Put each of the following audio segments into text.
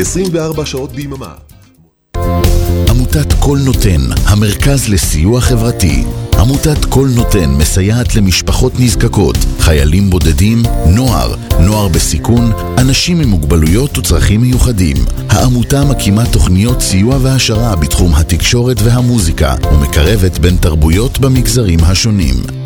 24 שעות ביממה. עמותת כל נותן, המרכז לסיוע חברתי. עמותת כל נותן מסייעת למשפחות נזקקות, חיילים בודדים, נוער, נוער בסיכון, אנשים עם מוגבלויות וצרכים מיוחדים. העמותה מקימה תוכניות סיוע והעשרה בתחום התקשורת והמוזיקה ומקרבת בין תרבויות במגזרים השונים.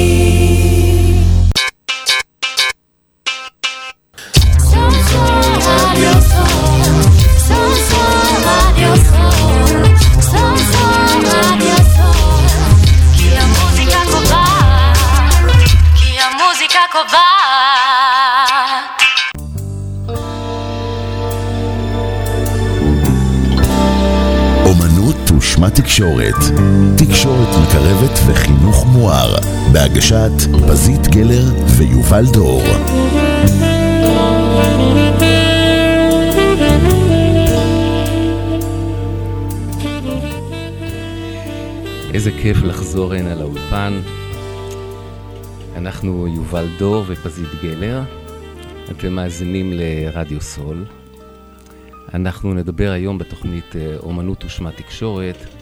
אומנות ושמה תקשורת. תקשורת מקרבת וחינוך מואר. בהגשת פזית גלר ויובל דור. איזה כיף לחזור הנה לאולפן. אנחנו יובל דור ופזית גלר. אתם מאזינים לרדיו סול. אנחנו נדבר היום בתוכנית אה, אומנות ושמה תקשורת.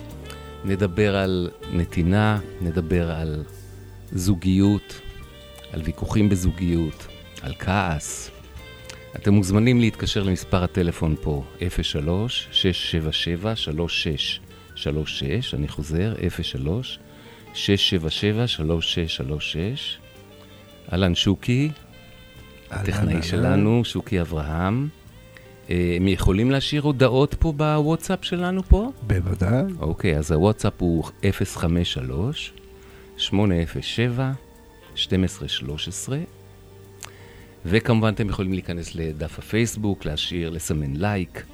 נדבר על נתינה, נדבר על זוגיות, על ויכוחים בזוגיות, על כעס. אתם מוזמנים להתקשר למספר הטלפון פה, 03-677-3636, אני חוזר, 03-677-3636. אהלן שוקי, הטכנאי שלנו, שוקי אברהם. אה, הם יכולים להשאיר הודעות פה בוואטסאפ שלנו פה? בוודאי. אוקיי, אז הוואטסאפ הוא 053 807 1213 וכמובן אתם יכולים להיכנס לדף הפייסבוק, להשאיר, לסמן לייק,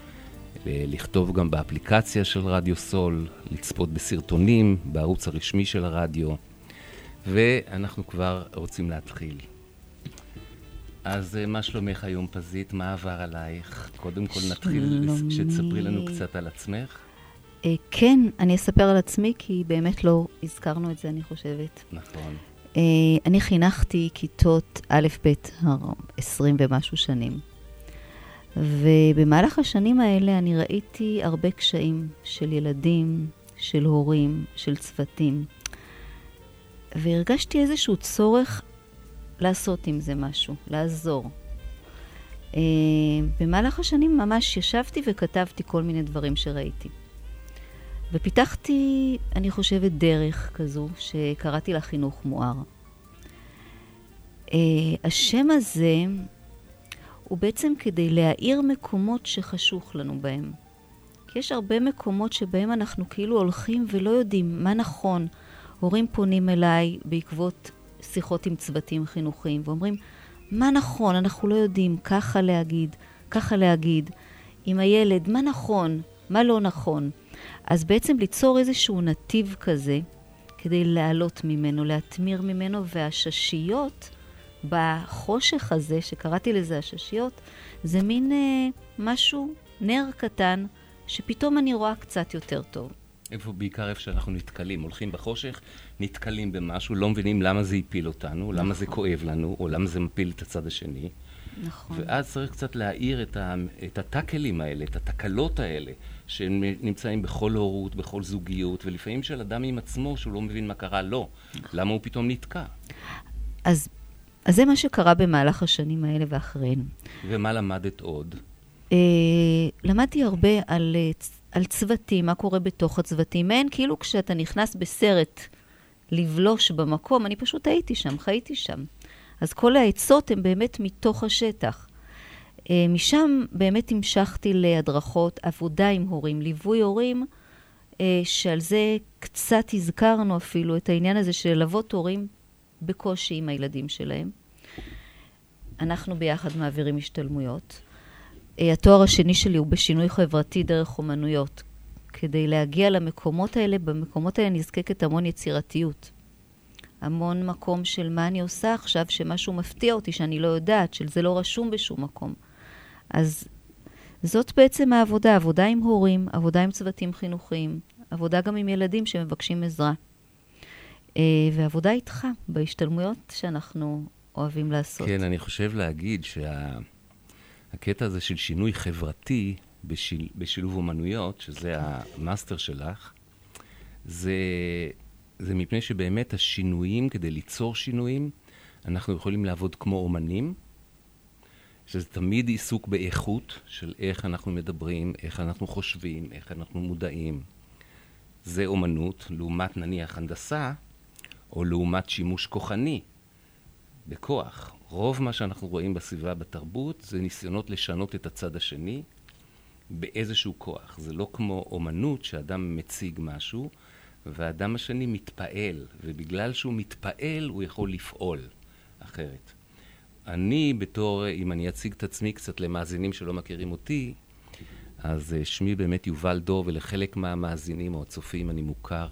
לכתוב גם באפליקציה של רדיו סול, לצפות בסרטונים, בערוץ הרשמי של הרדיו, ואנחנו כבר רוצים להתחיל. אז אה, מה שלומך היום, פזית? מה עבר עלייך? קודם כל נתחיל. שתספרי לנו קצת על עצמך. אה, כן, אני אספר על עצמי, כי באמת לא הזכרנו את זה, אני חושבת. נכון. אה, אני חינכתי כיתות א'-ב' 20 ומשהו שנים. ובמהלך השנים האלה אני ראיתי הרבה קשיים של ילדים, של הורים, של צוותים. והרגשתי איזשהו צורך לעשות עם זה משהו, לעזור. Uh, במהלך השנים ממש ישבתי וכתבתי כל מיני דברים שראיתי. ופיתחתי, אני חושבת, דרך כזו שקראתי לה חינוך מואר. Uh, השם הזה הוא בעצם כדי להאיר מקומות שחשוך לנו בהם. כי יש הרבה מקומות שבהם אנחנו כאילו הולכים ולא יודעים מה נכון. הורים פונים אליי בעקבות שיחות עם צוותים חינוכיים ואומרים, מה נכון, אנחנו לא יודעים, ככה להגיד, ככה להגיד. עם הילד, מה נכון, מה לא נכון. אז בעצם ליצור איזשהו נתיב כזה, כדי לעלות ממנו, להתמיר ממנו, והששיות בחושך הזה, שקראתי לזה הששיות, זה מין אה, משהו, נר קטן, שפתאום אני רואה קצת יותר טוב. איפה בעיקר איפה שאנחנו נתקלים, הולכים בחושך, נתקלים במשהו, לא מבינים למה זה הפיל אותנו, למה זה כואב לנו, או למה זה מפיל את הצד השני. נכון. ואז צריך קצת להאיר את, ה, את הטאקלים האלה, את התקלות האלה, שנמצאים בכל הורות, בכל זוגיות, ולפעמים של אדם עם עצמו, שהוא לא מבין מה קרה לו, למה הוא פתאום נתקע. אז, אז זה מה שקרה במהלך השנים האלה ואחריהן. ומה למדת עוד? אה, למדתי הרבה על, אה, על צוותים, מה קורה בתוך הצוותים. מעין כאילו כשאתה נכנס בסרט לבלוש במקום, אני פשוט הייתי שם, חייתי שם. אז כל העצות הן באמת מתוך השטח. אה, משם באמת המשכתי להדרכות, עבודה עם הורים, ליווי הורים, אה, שעל זה קצת הזכרנו אפילו, את העניין הזה של ללוות הורים בקושי עם הילדים שלהם. אנחנו ביחד מעבירים השתלמויות. אה, התואר השני שלי הוא בשינוי חברתי דרך אומנויות. כדי להגיע למקומות האלה, במקומות האלה נזקקת המון יצירתיות. המון מקום של מה אני עושה עכשיו, שמשהו מפתיע אותי, שאני לא יודעת, שזה לא רשום בשום מקום. אז זאת בעצם העבודה, עבודה עם הורים, עבודה עם צוותים חינוכיים, עבודה גם עם ילדים שמבקשים עזרה. אה, ועבודה איתך בהשתלמויות שאנחנו אוהבים לעשות. כן, אני חושב להגיד שהקטע הזה של שינוי חברתי בשיל, בשילוב אומנויות, שזה המאסטר שלך, זה, זה מפני שבאמת השינויים, כדי ליצור שינויים, אנחנו יכולים לעבוד כמו אומנים, שזה תמיד עיסוק באיכות של איך אנחנו מדברים, איך אנחנו חושבים, איך אנחנו מודעים. זה אומנות, לעומת נניח הנדסה, או לעומת שימוש כוחני בכוח. רוב מה שאנחנו רואים בסביבה בתרבות זה ניסיונות לשנות את הצד השני באיזשהו כוח. זה לא כמו אומנות שאדם מציג משהו והאדם השני מתפעל, ובגלל שהוא מתפעל הוא יכול לפעול אחרת. אני בתור, אם אני אציג את עצמי קצת למאזינים שלא מכירים אותי, אז uh, שמי באמת יובל דור, ולחלק מהמאזינים או הצופים אני מוכר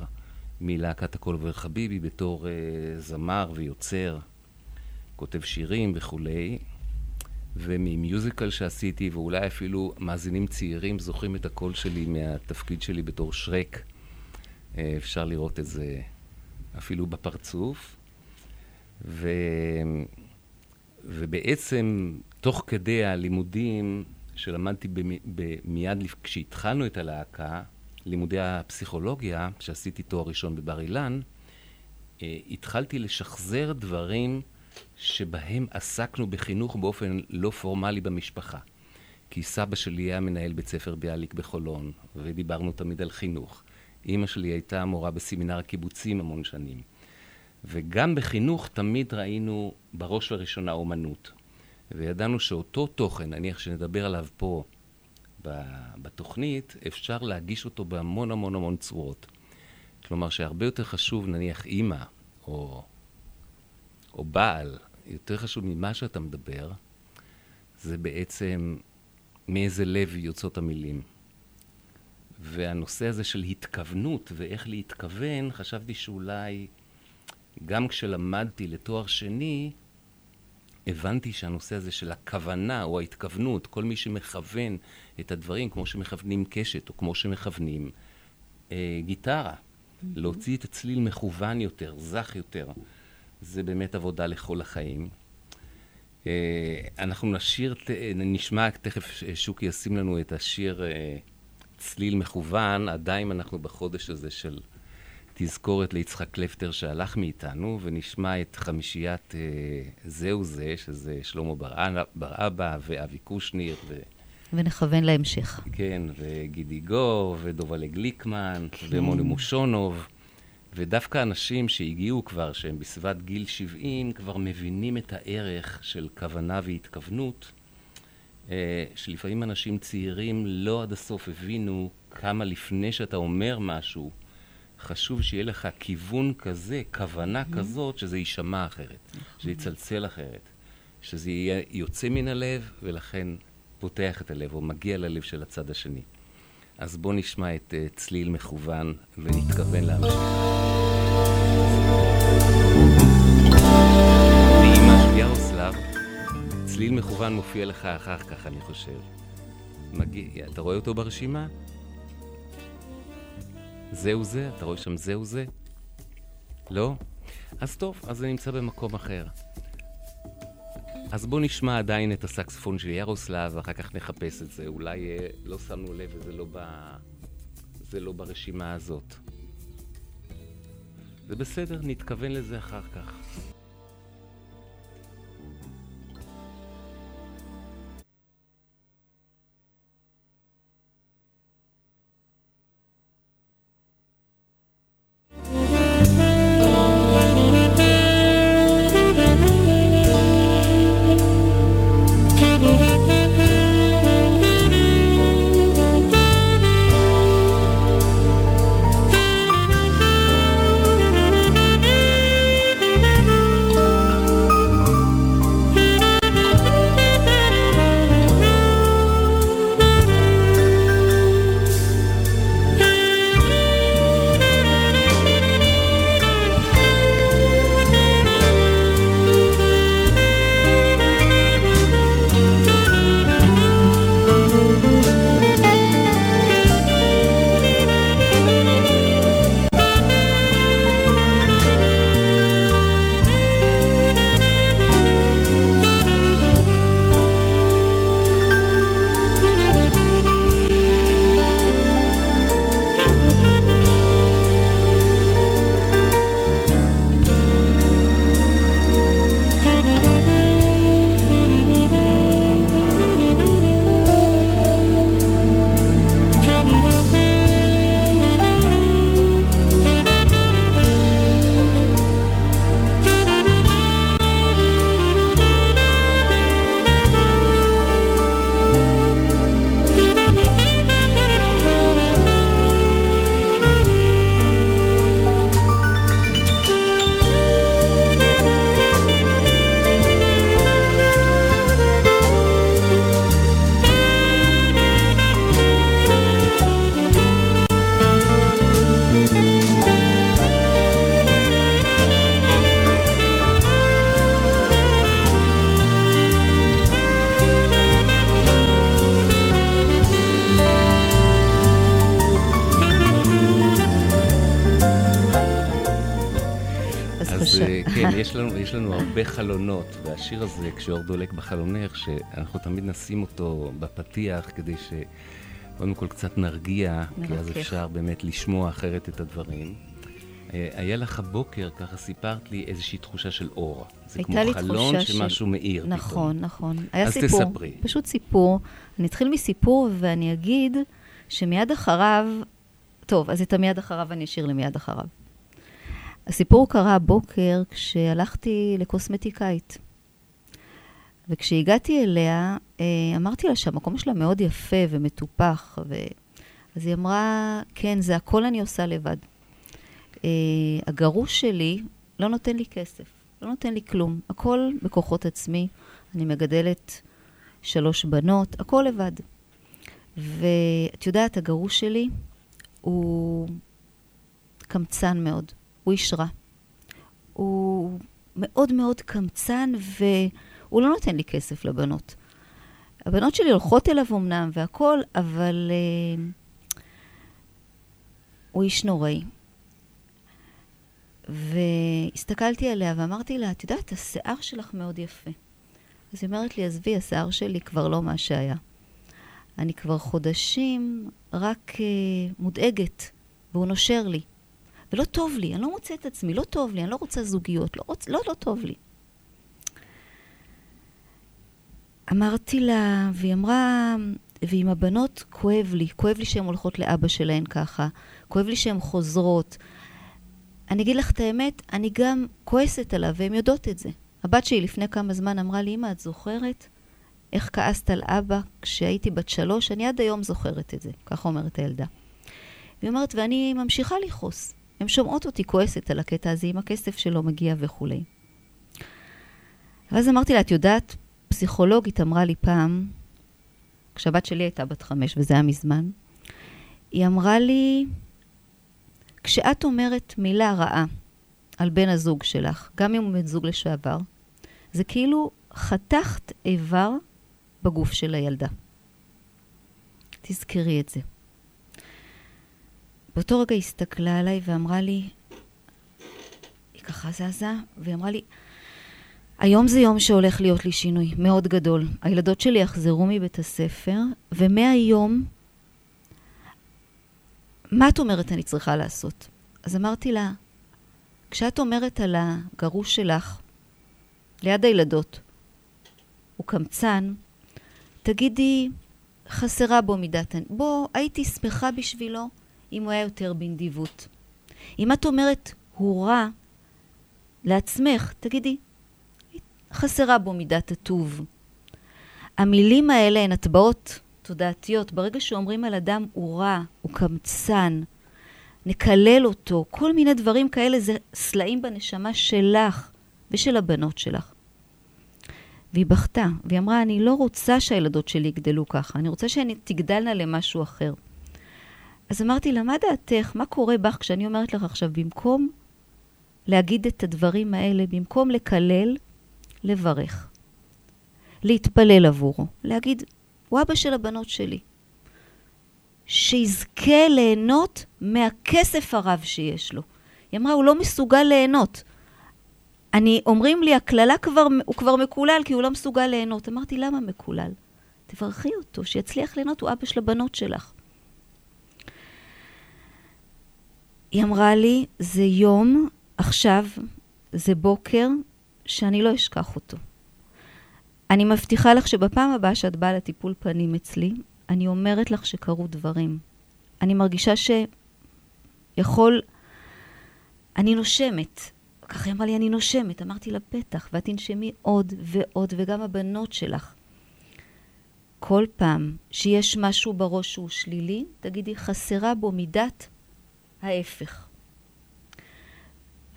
מלהקת הכל עובר חביבי בתור uh, זמר ויוצר, כותב שירים וכולי, וממיוזיקל שעשיתי, ואולי אפילו מאזינים צעירים זוכרים את הקול שלי מהתפקיד שלי בתור שרק. Uh, אפשר לראות את זה אפילו בפרצוף. ו... ובעצם, תוך כדי הלימודים שלמדתי מיד כשהתחלנו את הלהקה, לימודי הפסיכולוגיה, שעשיתי תואר ראשון בבר אילן, אה, התחלתי לשחזר דברים שבהם עסקנו בחינוך באופן לא פורמלי במשפחה. כי סבא שלי היה מנהל בית ספר ביאליק בחולון, ודיברנו תמיד על חינוך. אימא שלי הייתה מורה בסמינר הקיבוצים המון שנים. וגם בחינוך תמיד ראינו בראש ובראשונה אומנות. וידענו שאותו תוכן, נניח שנדבר עליו פה בתוכנית, אפשר להגיש אותו בהמון המון המון צורות. כלומר שהרבה יותר חשוב, נניח אימא או, או בעל, יותר חשוב ממה שאתה מדבר, זה בעצם מאיזה לב יוצאות המילים. והנושא הזה של התכוונות ואיך להתכוון, חשבתי שאולי גם כשלמדתי לתואר שני, הבנתי שהנושא הזה של הכוונה או ההתכוונות, כל מי שמכוון את הדברים, כמו שמכוונים קשת או כמו שמכוונים אה, גיטרה, mm-hmm. להוציא את הצליל מכוון יותר, זך יותר, זה באמת עבודה לכל החיים. אה, אנחנו נשיר, נשמע, תכף שוקי ישים לנו את השיר אה, צליל מכוון, עדיין אנחנו בחודש הזה של תזכורת ליצחק קלפטר שהלך מאיתנו, ונשמע את חמישיית אה, זהו זה, שזה שלמה בר אבא ואבי קושניר. ו... ונכוון להמשך. כן, וגידי גור, ודובלה גליקמן, כן. ומוני מושונוב. ודווקא אנשים שהגיעו כבר, שהם בסביבת גיל 70, כבר מבינים את הערך של כוונה והתכוונות, אה, שלפעמים אנשים צעירים לא עד הסוף הבינו כמה לפני שאתה אומר משהו, חשוב שיהיה לך כיוון כזה, כוונה mm-hmm. כזאת, שזה יישמע אחרת. שזה יצלצל אחרת, שזה יהיה יוצא מן הלב, ולכן פותח את הלב, או מגיע ללב של הצד השני. אז בואו נשמע את uh, צליל מכוון ונתכוון להמשיך. נעימה של ירוסלב, צליל מכוון מופיע לך אחר כך, אני חושב. מגיע, אתה רואה אותו ברשימה? זהו זה? אתה רואה שם זהו זה? לא? אז טוב, אז זה נמצא במקום אחר. אז בואו נשמע עדיין את הסקספון של ירוסלב, ואחר כך נחפש את זה. אולי אה, לא שמנו לב וזה לא, ב... זה לא ברשימה הזאת. זה בסדר, נתכוון לזה אחר כך. יש לנו, יש לנו הרבה חלונות, והשיר הזה, כשאור דולק בחלונך, שאנחנו תמיד נשים אותו בפתיח כדי שקודם כל קצת נרגיע, כי אז. אפשר באמת לשמוע אחרת את הדברים. אה, היה לך הבוקר, ככה סיפרת לי, איזושהי תחושה של אור. זה כמו חלון של- שמשהו מאיר פתאום. נכון, נכון. היה אז סיפור. תספרי. פשוט סיפור. אני אתחיל מסיפור ואני אגיד שמיד אחריו, טוב, אז את המיד אחריו אני אשאיר למיד אחריו. הסיפור קרה הבוקר כשהלכתי לקוסמטיקאית. וכשהגעתי אליה, אה, אמרתי לה שהמקום שלה מאוד יפה ומטופח, ו... אז היא אמרה, כן, זה הכל אני עושה לבד. אה, הגרוש שלי לא נותן לי כסף, לא נותן לי כלום. הכל בכוחות עצמי. אני מגדלת שלוש בנות, הכל לבד. ואת יודעת, הגרוש שלי הוא קמצן מאוד, הוא איש רע. הוא מאוד מאוד קמצן, והוא לא נותן לי כסף לבנות. הבנות שלי הולכות אליו אמנם והכול, אבל uh, הוא איש נוראי. והסתכלתי עליה ואמרתי לה, את יודעת, השיער שלך מאוד יפה. אז היא אומרת לי, עזבי, השיער שלי כבר לא מה שהיה. אני כבר חודשים רק uh, מודאגת, והוא נושר לי. ולא טוב לי, אני לא מוצאת את עצמי, לא טוב לי, אני לא רוצה זוגיות, לא, רוצ... לא, לא טוב לי. אמרתי לה, והיא אמרה, ועם הבנות כואב לי, כואב לי שהן הולכות לאבא שלהן ככה, כואב לי שהן חוזרות. אני אגיד לך את האמת, אני גם כועסת עליו, והן יודעות את זה. הבת שלי לפני כמה זמן אמרה לי, אמא, את זוכרת איך כעסת על אבא כשהייתי בת שלוש? אני עד היום זוכרת את זה, ככה אומרת הילדה. והיא אומרת, ואני ממשיכה לכעוס. הן שומעות אותי כועסת על הקטע הזה עם הכסף שלא מגיע וכולי. ואז אמרתי לה, את יודעת, פסיכולוגית אמרה לי פעם, כשהבת שלי הייתה בת חמש, וזה היה מזמן, היא אמרה לי, כשאת אומרת מילה רעה על בן הזוג שלך, גם אם הוא בן זוג לשעבר, זה כאילו חתכת איבר בגוף של הילדה. תזכרי את זה. באותו רגע היא הסתכלה עליי ואמרה לי, היא ככה זזה, והיא אמרה לי, היום זה יום שהולך להיות לי שינוי מאוד גדול. הילדות שלי יחזרו מבית הספר, ומהיום, מה את אומרת אני צריכה לעשות? אז אמרתי לה, כשאת אומרת על הגרוש שלך, ליד הילדות, הוא קמצן, תגידי, חסרה בו מידת... בוא, הייתי שמחה בשבילו אם הוא היה יותר בנדיבות. אם את אומרת, הוא רע לעצמך, תגידי, חסרה בו מידת הטוב. המילים האלה הן הטבעות תודעתיות. ברגע שאומרים על אדם הוא רע, הוא קמצן, נקלל אותו, כל מיני דברים כאלה זה סלעים בנשמה שלך ושל הבנות שלך. והיא בכתה, והיא אמרה, אני לא רוצה שהילדות שלי יגדלו ככה, אני רוצה שהן תגדלנה למשהו אחר. אז אמרתי לה, מה דעתך? מה קורה בך כשאני אומרת לך עכשיו, במקום להגיד את הדברים האלה, במקום לקלל, לברך. להתפלל עבורו. להגיד, הוא אבא של הבנות שלי. שיזכה ליהנות מהכסף הרב שיש לו. היא אמרה, הוא לא מסוגל ליהנות. אני, אומרים לי, הקללה כבר, הוא כבר מקולל כי הוא לא מסוגל ליהנות. אמרתי, למה מקולל? תברכי אותו, שיצליח ליהנות, הוא אבא של הבנות שלך. היא אמרה לי, זה יום, עכשיו, זה בוקר, שאני לא אשכח אותו. אני מבטיחה לך שבפעם הבאה שאת באה לטיפול פנים אצלי, אני אומרת לך שקרו דברים. אני מרגישה שיכול... אני נושמת. ככה היא אמרה לי, אני נושמת. אמרתי לה, בטח, ואת תנשמי עוד ועוד, וגם הבנות שלך. כל פעם שיש משהו בראש שהוא שלילי, תגידי, חסרה בו מידת ההפך.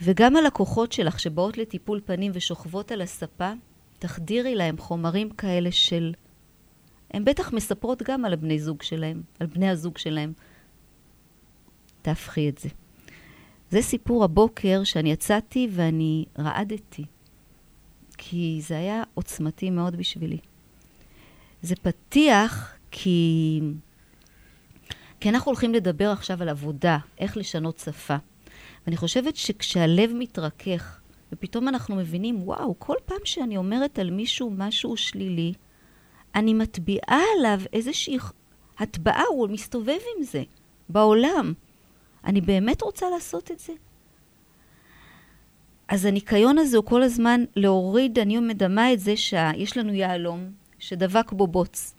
וגם הלקוחות שלך שבאות לטיפול פנים ושוכבות על הספה, תחדירי להם חומרים כאלה של... הן בטח מספרות גם על הבני זוג שלהם, על בני הזוג שלהם. תהפכי את זה. זה סיפור הבוקר שאני יצאתי ואני רעדתי, כי זה היה עוצמתי מאוד בשבילי. זה פתיח כי... כי אנחנו הולכים לדבר עכשיו על עבודה, איך לשנות שפה. ואני חושבת שכשהלב מתרכך ופתאום אנחנו מבינים, וואו, כל פעם שאני אומרת על מישהו משהו שלילי, אני מטביעה עליו איזושהי הטבעה, הוא מסתובב עם זה בעולם. אני באמת רוצה לעשות את זה? אז הניקיון הזה הוא כל הזמן להוריד, אני מדמה את זה שיש לנו יהלום שדבק בו בוץ.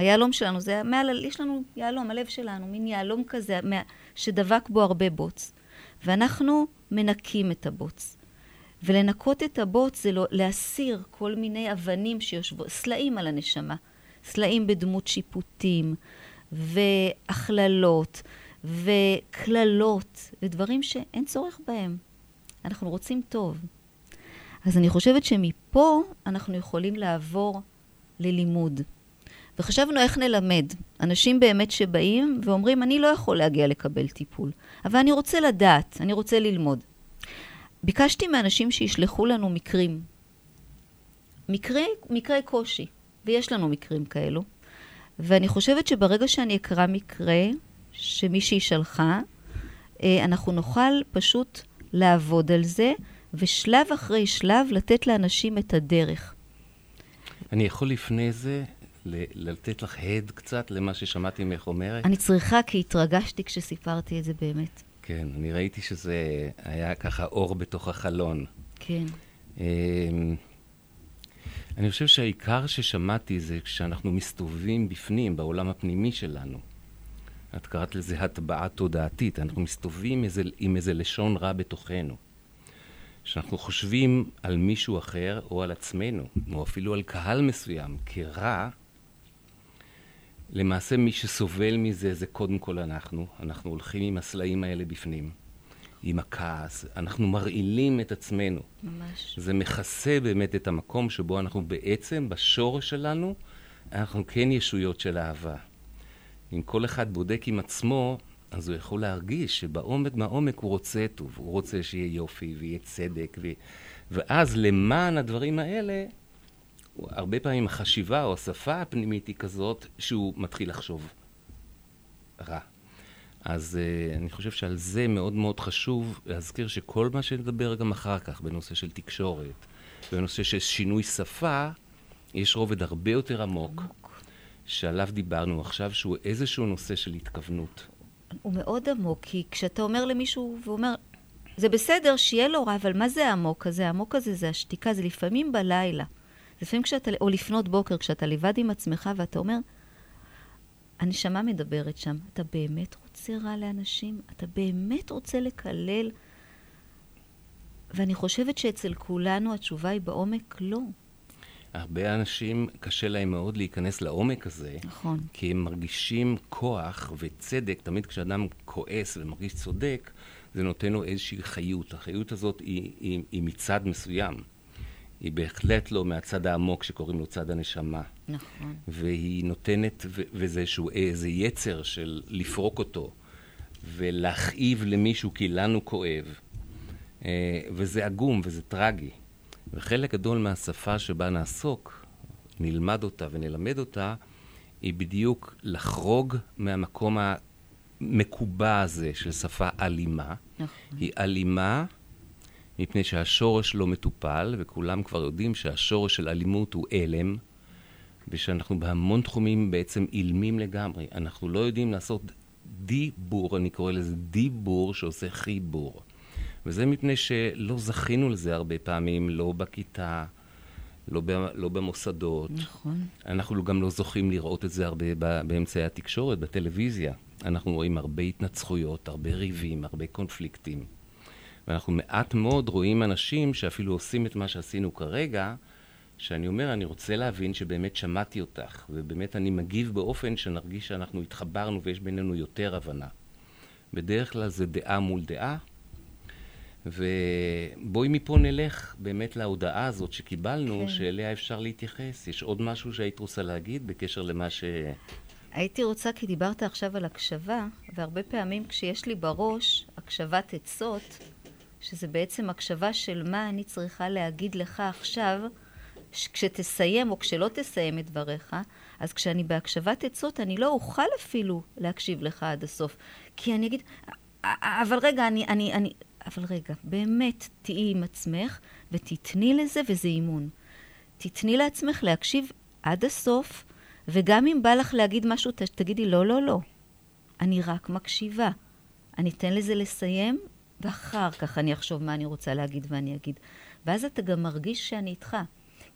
היהלום שלנו, זה מעל, יש לנו יהלום, הלב שלנו, מין יהלום כזה שדבק בו הרבה בוץ. ואנחנו מנקים את הבוץ. ולנקות את הבוץ זה לא, להסיר כל מיני אבנים שיושבו, סלעים על הנשמה. סלעים בדמות שיפוטים, והכללות, וקללות, ודברים שאין צורך בהם. אנחנו רוצים טוב. אז אני חושבת שמפה אנחנו יכולים לעבור ללימוד. וחשבנו איך נלמד. אנשים באמת שבאים ואומרים, אני לא יכול להגיע לקבל טיפול, אבל אני רוצה לדעת, אני רוצה ללמוד. ביקשתי מאנשים שישלחו לנו מקרים. מקרי, מקרי קושי, ויש לנו מקרים כאלו. ואני חושבת שברגע שאני אקרא מקרה שמישהי שלחה, אה, אנחנו נוכל פשוט לעבוד על זה, ושלב אחרי שלב לתת לאנשים את הדרך. אני יכול לפני זה לתת לך הד קצת למה ששמעתי ממך אומרת? אני צריכה, כי התרגשתי כשסיפרתי את זה באמת. כן, אני ראיתי שזה היה ככה אור בתוך החלון. כן. אמ, אני חושב שהעיקר ששמעתי זה כשאנחנו מסתובבים בפנים, בעולם הפנימי שלנו. את קראת לזה הטבעה תודעתית. אנחנו מסתובבים איזה, עם איזה לשון רע בתוכנו. כשאנחנו חושבים על מישהו אחר או על עצמנו, או אפילו על קהל מסוים, כרע, למעשה מי שסובל מזה זה קודם כל אנחנו. אנחנו הולכים עם הסלעים האלה בפנים, עם הכעס, אנחנו מרעילים את עצמנו. ממש. זה מכסה באמת את המקום שבו אנחנו בעצם, בשורש שלנו, אנחנו כן ישויות של אהבה. אם כל אחד בודק עם עצמו, אז הוא יכול להרגיש שבעומק מהעומק הוא רוצה טוב, הוא רוצה שיהיה יופי ויהיה צדק, ו... ואז למען הדברים האלה, הרבה פעמים החשיבה או השפה הפנימית היא כזאת שהוא מתחיל לחשוב רע. אז uh, אני חושב שעל זה מאוד מאוד חשוב להזכיר שכל מה שנדבר גם אחר כך בנושא של תקשורת, בנושא של שינוי שפה, יש רובד הרבה יותר עמוק, עמוק. שעליו דיברנו עכשיו, שהוא איזשהו נושא של התכוונות. הוא מאוד עמוק, כי כשאתה אומר למישהו, והוא אומר, זה בסדר שיהיה לו רע, אבל מה זה העמוק הזה? העמוק הזה זה השתיקה, זה לפעמים בלילה. לפעמים כשאתה, או לפנות בוקר, כשאתה לבד עם עצמך ואתה אומר, הנשמה מדברת שם, אתה באמת רוצה רע לאנשים? אתה באמת רוצה לקלל? ואני חושבת שאצל כולנו התשובה היא בעומק לא. הרבה אנשים, קשה להם מאוד להיכנס לעומק הזה. נכון. כי הם מרגישים כוח וצדק. תמיד כשאדם כועס ומרגיש צודק, זה נותן לו איזושהי חיות. החיות הזאת היא, היא, היא מצד מסוים. היא בהחלט לא מהצד העמוק שקוראים לו צד הנשמה. נכון. והיא נותנת, ו- וזה שהוא איזה יצר של לפרוק אותו ולהכאיב למישהו כי לנו כואב. אה, וזה עגום וזה טרגי. וחלק גדול מהשפה שבה נעסוק, נלמד אותה ונלמד אותה, היא בדיוק לחרוג מהמקום המקובע הזה של שפה אלימה. נכון. היא אלימה מפני שהשורש לא מטופל, וכולם כבר יודעים שהשורש של אלימות הוא הלם, ושאנחנו בהמון תחומים בעצם אילמים לגמרי. אנחנו לא יודעים לעשות דיבור, אני קורא לזה דיבור שעושה חיבור. וזה מפני שלא זכינו לזה הרבה פעמים, לא בכיתה, לא, ב, לא במוסדות. נכון. אנחנו גם לא זוכים לראות את זה הרבה באמצעי התקשורת, בטלוויזיה. אנחנו רואים הרבה התנצחויות, הרבה ריבים, הרבה קונפליקטים. ואנחנו מעט מאוד רואים אנשים שאפילו עושים את מה שעשינו כרגע, שאני אומר, אני רוצה להבין שבאמת שמעתי אותך, ובאמת אני מגיב באופן שנרגיש שאנחנו התחברנו ויש בינינו יותר הבנה. בדרך כלל זה דעה מול דעה, ובואי מפה נלך באמת להודעה הזאת שקיבלנו, כן. שאליה אפשר להתייחס. יש עוד משהו שהיית רוצה להגיד בקשר למה ש... הייתי רוצה, כי דיברת עכשיו על הקשבה, והרבה פעמים כשיש לי בראש הקשבת עצות, שזה בעצם הקשבה של מה אני צריכה להגיד לך עכשיו, כשתסיים או כשלא תסיים את דבריך, אז כשאני בהקשבת עצות, אני לא אוכל אפילו להקשיב לך עד הסוף. כי אני אגיד, אבל רגע, אני, אני, אני, אבל רגע, באמת תהיי עם עצמך ותתני לזה, וזה אימון. תתני לעצמך להקשיב עד הסוף, וגם אם בא לך להגיד משהו, תגידי, לא, לא, לא. אני רק מקשיבה. אני אתן לזה לסיים, ואחר כך אני אחשוב מה אני רוצה להגיד ואני אגיד. ואז אתה גם מרגיש שאני איתך.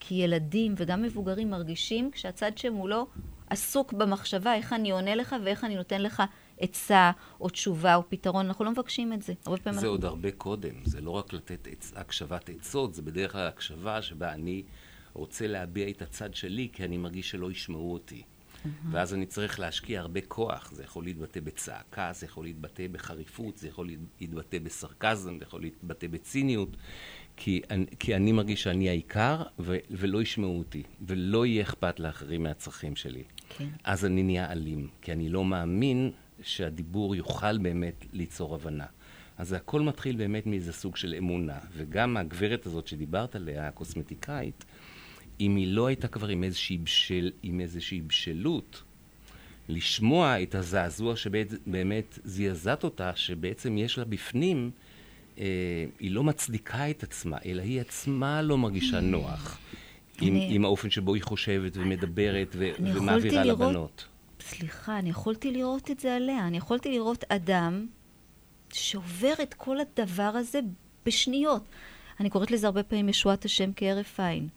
כי ילדים וגם מבוגרים מרגישים כשהצד שמולו עסוק במחשבה איך אני עונה לך ואיך אני נותן לך עצה או תשובה או פתרון. אנחנו לא מבקשים את זה. הרבה פעמים זה אנחנו... עוד הרבה קודם, זה לא רק לתת עצ... הקשבת עצות, זה בדרך כלל הקשבה שבה אני רוצה להביע את הצד שלי, כי אני מרגיש שלא ישמעו אותי. ואז אני צריך להשקיע הרבה כוח. זה יכול להתבטא בצעקה, זה יכול להתבטא בחריפות, זה יכול להתבטא בסרקזם, זה יכול להתבטא בציניות, כי אני, כי אני מרגיש שאני העיקר, ו... ולא ישמעו אותי, ולא יהיה אכפת לאחרים מהצרכים שלי. כן. אז אני נהיה אלים, כי אני לא מאמין שהדיבור יוכל באמת ליצור הבנה. אז הכל מתחיל באמת מאיזה סוג של אמונה. וגם הגברת הזאת שדיברת עליה, הקוסמטיקאית, אם היא לא הייתה כבר עם איזושהי, בשל, עם איזושהי בשלות, לשמוע את הזעזוע שבאמת זעזעת אותה, שבעצם יש לה בפנים, אה, היא לא מצדיקה את עצמה, אלא היא עצמה לא מרגישה נוח עם, אני- עם האופן שבו היא חושבת ומדברת ו- ומעבירה לראות- לבנות. סליחה, אני יכולתי לראות את זה עליה. אני יכולתי לראות אדם שעובר את כל הדבר הזה בשניות. אני קוראת לזה הרבה פעמים ישועת השם כהרף עין.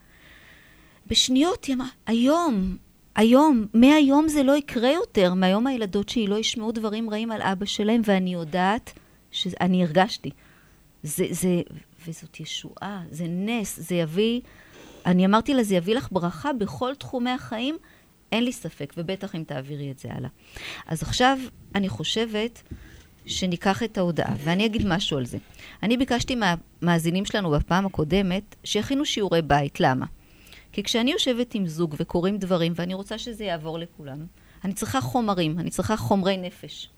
בשניות היא אמרה, היום, היום, מהיום זה לא יקרה יותר. מהיום הילדות שלי לא ישמעו דברים רעים על אבא שלהם, ואני יודעת שאני הרגשתי. זה, זה, וזאת ישועה, זה נס, זה יביא, אני אמרתי לה, זה יביא לך ברכה בכל תחומי החיים, אין לי ספק, ובטח אם תעבירי את זה הלאה. אז עכשיו אני חושבת שניקח את ההודעה, ואני אגיד משהו על זה. אני ביקשתי מהמאזינים שלנו בפעם הקודמת שיכינו שיעורי בית. למה? כי כשאני יושבת עם זוג וקוראים דברים, ואני רוצה שזה יעבור לכולם, אני צריכה חומרים, אני צריכה חומרי נפש.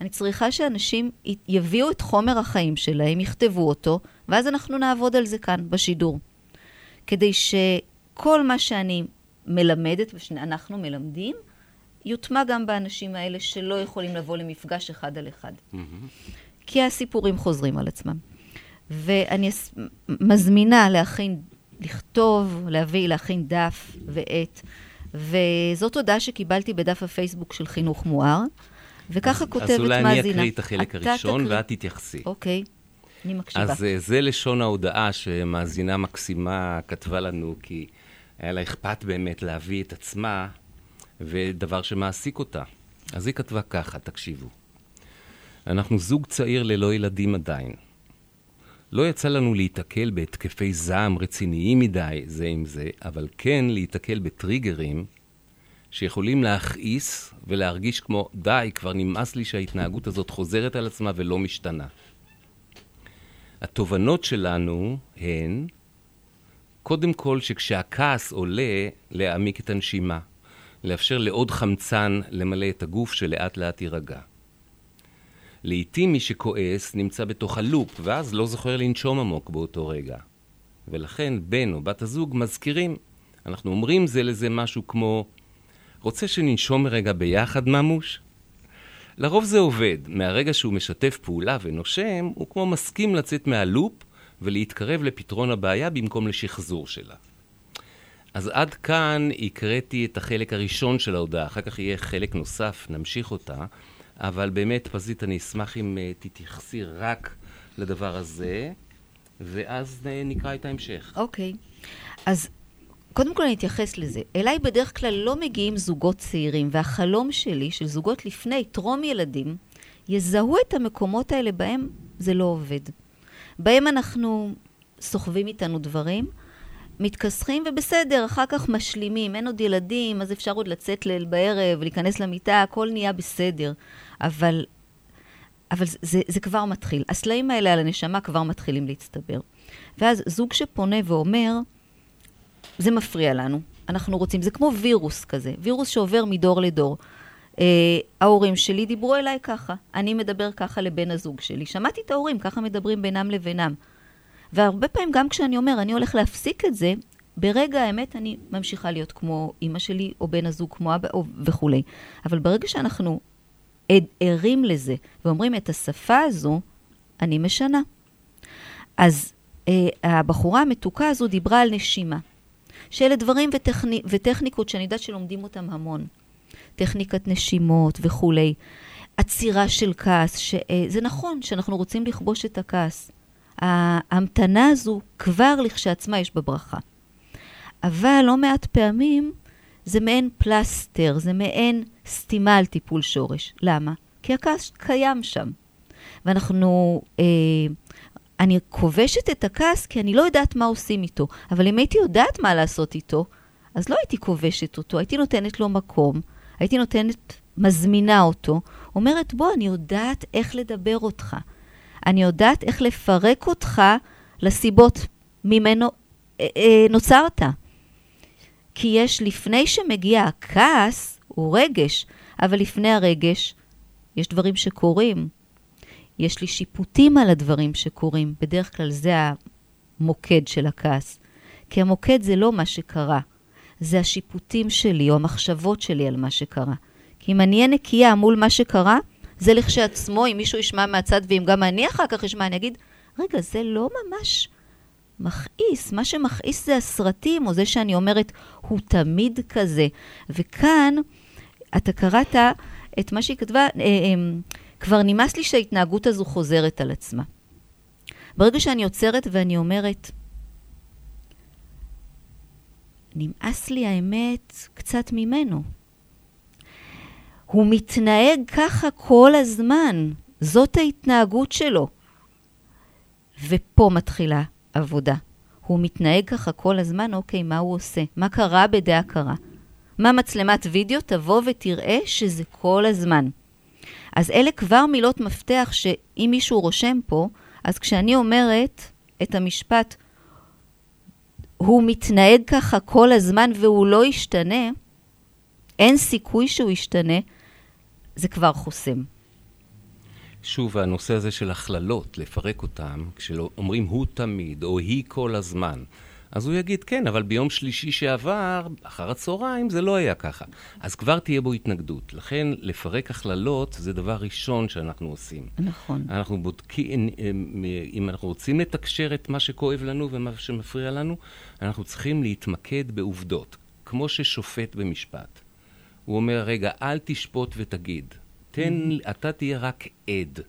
אני צריכה שאנשים יביאו את חומר החיים שלהם, יכתבו אותו, ואז אנחנו נעבוד על זה כאן, בשידור. כדי שכל מה שאני מלמדת ושאנחנו מלמדים, יוטמע גם באנשים האלה שלא יכולים לבוא למפגש אחד על אחד. כי הסיפורים חוזרים על עצמם. ואני מזמינה להכין, לכתוב, להביא, להכין דף ועט. וזאת הודעה שקיבלתי בדף הפייסבוק של חינוך מואר, וככה כותבת אז מאזינה. אולי אני אקריא את החלק הראשון תקריא. ואת תתייחסי. אוקיי, אני מקשיבה. אז אה, זה לשון ההודעה שמאזינה מקסימה כתבה לנו, כי היה לה אכפת באמת להביא את עצמה ודבר שמעסיק אותה. אז היא כתבה ככה, תקשיבו. אנחנו זוג צעיר ללא ילדים עדיין. לא יצא לנו להיתקל בהתקפי זעם רציניים מדי זה עם זה, אבל כן להיתקל בטריגרים שיכולים להכעיס ולהרגיש כמו, די, כבר נמאס לי שההתנהגות הזאת חוזרת על עצמה ולא משתנה. התובנות שלנו הן, קודם כל שכשהכעס עולה, להעמיק את הנשימה, לאפשר לעוד חמצן למלא את הגוף שלאט לאט יירגע. לעתים מי שכועס נמצא בתוך הלופ, ואז לא זוכר לנשום עמוק באותו רגע. ולכן בן או בת הזוג מזכירים. אנחנו אומרים זה לזה משהו כמו, רוצה שננשום רגע ביחד, ממוש? לרוב זה עובד. מהרגע שהוא משתף פעולה ונושם, הוא כמו מסכים לצאת מהלופ ולהתקרב לפתרון הבעיה במקום לשחזור שלה. אז עד כאן הקראתי את החלק הראשון של ההודעה, אחר כך יהיה חלק נוסף, נמשיך אותה, אבל באמת, פזית, אני אשמח אם uh, תתייחסי רק לדבר הזה, ואז uh, נקרא את ההמשך. אוקיי. אז קודם כל אני אתייחס לזה. אליי בדרך כלל לא מגיעים זוגות צעירים, והחלום שלי של זוגות לפני, טרום ילדים, יזהו את המקומות האלה בהם זה לא עובד. בהם אנחנו סוחבים איתנו דברים, מתכסחים ובסדר, אחר כך משלימים, אין עוד ילדים, אז אפשר עוד לצאת ליל בערב, להיכנס למיטה, הכל נהיה בסדר. אבל, אבל זה, זה, כבר מתחיל. הסלעים האלה על הנשמה כבר מתחילים להצטבר. ואז זוג שפונה ואומר, זה מפריע לנו, אנחנו רוצים, זה כמו וירוס כזה, וירוס שעובר מדור לדור. Uh, ההורים שלי דיברו אליי ככה, אני מדבר ככה לבן הזוג שלי. שמעתי את ההורים, ככה מדברים בינם לבינם. והרבה פעמים גם כשאני אומר, אני הולך להפסיק את זה, ברגע האמת אני ממשיכה להיות כמו אימא שלי, או בן הזוג כמו אבא, או וכולי. אבל ברגע שאנחנו ערים לזה, ואומרים את השפה הזו, אני משנה. אז אה, הבחורה המתוקה הזו דיברה על נשימה. שאלה דברים וטכני, וטכניקות שאני יודעת שלומדים אותם המון. טכניקת נשימות וכולי. עצירה של כעס, ש, אה, נכון שאנחנו רוצים לכבוש את הכעס. ההמתנה הזו כבר לכשעצמה יש בה ברכה. אבל לא מעט פעמים זה מעין פלסטר, זה מעין סתימה על טיפול שורש. למה? כי הכעס קיים שם. ואנחנו, אה, אני כובשת את הכעס כי אני לא יודעת מה עושים איתו. אבל אם הייתי יודעת מה לעשות איתו, אז לא הייתי כובשת אותו, הייתי נותנת לו מקום, הייתי נותנת, מזמינה אותו, אומרת, בוא, אני יודעת איך לדבר אותך. אני יודעת איך לפרק אותך לסיבות ממנו אה, אה, נוצרת. כי יש, לפני שמגיע הכעס, הוא רגש, אבל לפני הרגש יש דברים שקורים. יש לי שיפוטים על הדברים שקורים. בדרך כלל זה המוקד של הכעס. כי המוקד זה לא מה שקרה, זה השיפוטים שלי או המחשבות שלי על מה שקרה. כי אם אני אהיה נקייה מול מה שקרה, זה לכשעצמו, אם מישהו ישמע מהצד ואם גם אני אחר כך אשמע, אני אגיד, רגע, זה לא ממש מכעיס. מה שמכעיס זה הסרטים, או זה שאני אומרת, הוא תמיד כזה. וכאן, אתה קראת את מה שהיא כתבה, אה, אה, כבר נמאס לי שההתנהגות הזו חוזרת על עצמה. ברגע שאני עוצרת ואני אומרת, נמאס לי האמת קצת ממנו. הוא מתנהג ככה כל הזמן, זאת ההתנהגות שלו. ופה מתחילה עבודה. הוא מתנהג ככה כל הזמן, אוקיי, מה הוא עושה? מה קרה בדעה קרה? מה מצלמת וידאו? תבוא ותראה שזה כל הזמן. אז אלה כבר מילות מפתח שאם מישהו רושם פה, אז כשאני אומרת את המשפט, הוא מתנהג ככה כל הזמן והוא לא ישתנה, אין סיכוי שהוא ישתנה, זה כבר חוסם. שוב, הנושא הזה של הכללות, לפרק אותם, כשאומרים הוא תמיד, או היא כל הזמן, אז הוא יגיד, כן, אבל ביום שלישי שעבר, אחר הצהריים, זה לא היה ככה. אז כבר תהיה בו התנגדות. לכן, לפרק הכללות זה דבר ראשון שאנחנו עושים. נכון. אנחנו בודקים, אם אנחנו רוצים לתקשר את מה שכואב לנו ומה שמפריע לנו, אנחנו צריכים להתמקד בעובדות. כמו ששופט במשפט. הוא אומר, רגע, אל תשפוט ותגיד. תן, אתה תהיה רק עד,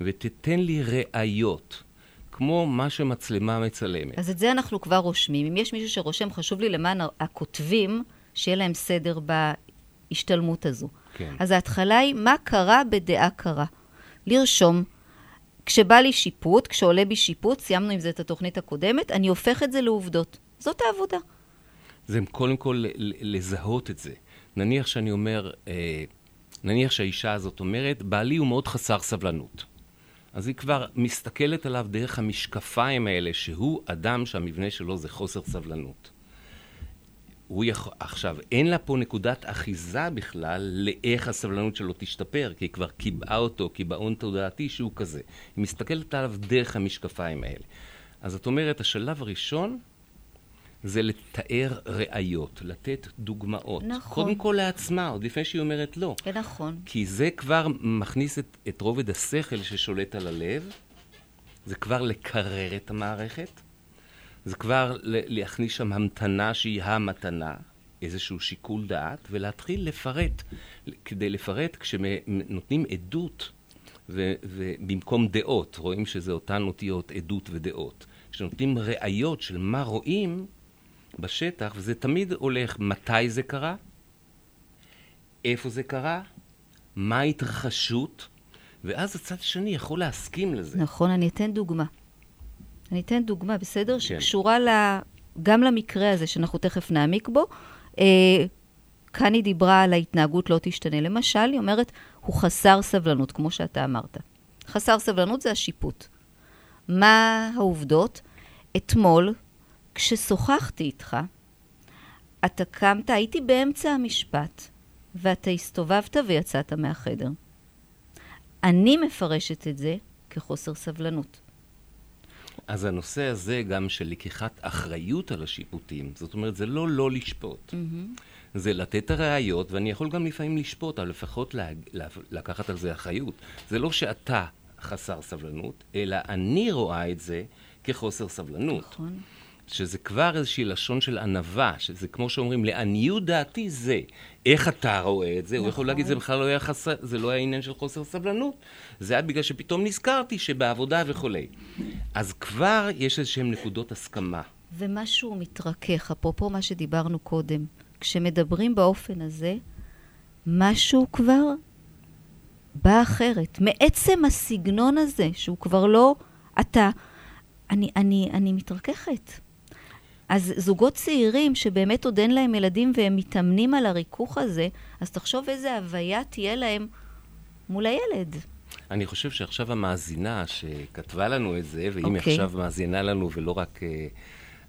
ותתן לי ראיות. כמו מה שמצלמה מצלמת. אז את זה אנחנו כבר רושמים. אם יש מישהו שרושם, חשוב לי למען הכותבים, שיהיה להם סדר בהשתלמות הזו. כן. אז ההתחלה היא, מה קרה בדעה קרה? לרשום. כשבא לי שיפוט, כשעולה בי שיפוט, סיימנו עם זה את התוכנית הקודמת, אני הופך את זה לעובדות. זאת העבודה. זה קודם כל לזהות את זה. נניח שאני אומר, אה, נניח שהאישה הזאת אומרת, בעלי הוא מאוד חסר סבלנות. אז היא כבר מסתכלת עליו דרך המשקפיים האלה, שהוא אדם שהמבנה שלו זה חוסר סבלנות. הוא יכול, עכשיו, אין לה פה נקודת אחיזה בכלל לאיך הסבלנות שלו תשתפר, כי היא כבר קיבעה אותו קיבעון תודעתי שהוא כזה. היא מסתכלת עליו דרך המשקפיים האלה. אז את אומרת, השלב הראשון זה לתאר ראיות, לתת דוגמאות. נכון. קודם כל לעצמה, עוד לפני שהיא אומרת לא. כן, נכון. כי זה כבר מכניס את, את רובד השכל ששולט על הלב, זה כבר לקרר את המערכת, זה כבר להכניס שם המתנה שהיא המתנה, איזשהו שיקול דעת, ולהתחיל לפרט. כדי לפרט, כשנותנים עדות, ובמקום דעות, רואים שזה אותן אותיות עדות ודעות. כשנותנים ראיות של מה רואים, בשטח, וזה תמיד הולך מתי זה קרה, איפה זה קרה, מה ההתרחשות, ואז הצד השני יכול להסכים לזה. נכון, אני אתן דוגמה. אני אתן דוגמה, בסדר? כן. שקשורה ל... גם למקרה הזה שאנחנו תכף נעמיק בו. אה, כאן היא דיברה על ההתנהגות לא תשתנה. למשל, היא אומרת, הוא חסר סבלנות, כמו שאתה אמרת. חסר סבלנות זה השיפוט. מה העובדות? אתמול, כששוחחתי איתך, אתה קמת, הייתי באמצע המשפט, ואתה הסתובבת ויצאת מהחדר. אני מפרשת את זה כחוסר סבלנות. אז הנושא הזה גם של לקיחת אחריות על השיפוטים, זאת אומרת, זה לא לא לשפוט. זה לתת את הראיות, ואני יכול גם לפעמים לשפוט, אבל לפחות לה, לה, לקחת על זה אחריות. זה לא שאתה חסר סבלנות, אלא אני רואה את זה כחוסר סבלנות. נכון. שזה כבר איזושהי לשון של ענווה, שזה כמו שאומרים, לעניות דעתי זה. איך אתה רואה את זה? הוא יכול נכון. להגיד, זה בכלל לא היה חסר, זה לא היה עניין של חוסר סבלנות. זה היה בגלל שפתאום נזכרתי שבעבודה וכולי. אז כבר יש איזשהן נקודות הסכמה. ומשהו מתרכך, אפרופו מה שדיברנו קודם. כשמדברים באופן הזה, משהו כבר בא אחרת. מעצם הסגנון הזה, שהוא כבר לא אתה, אני, אני, אני מתרככת. אז זוגות צעירים שבאמת עוד אין להם ילדים והם מתאמנים על הריכוך הזה, אז תחשוב איזה הוויה תהיה להם מול הילד. אני חושב שעכשיו המאזינה שכתבה לנו את זה, ואם היא אוקיי. עכשיו מאזינה לנו ולא רק אה,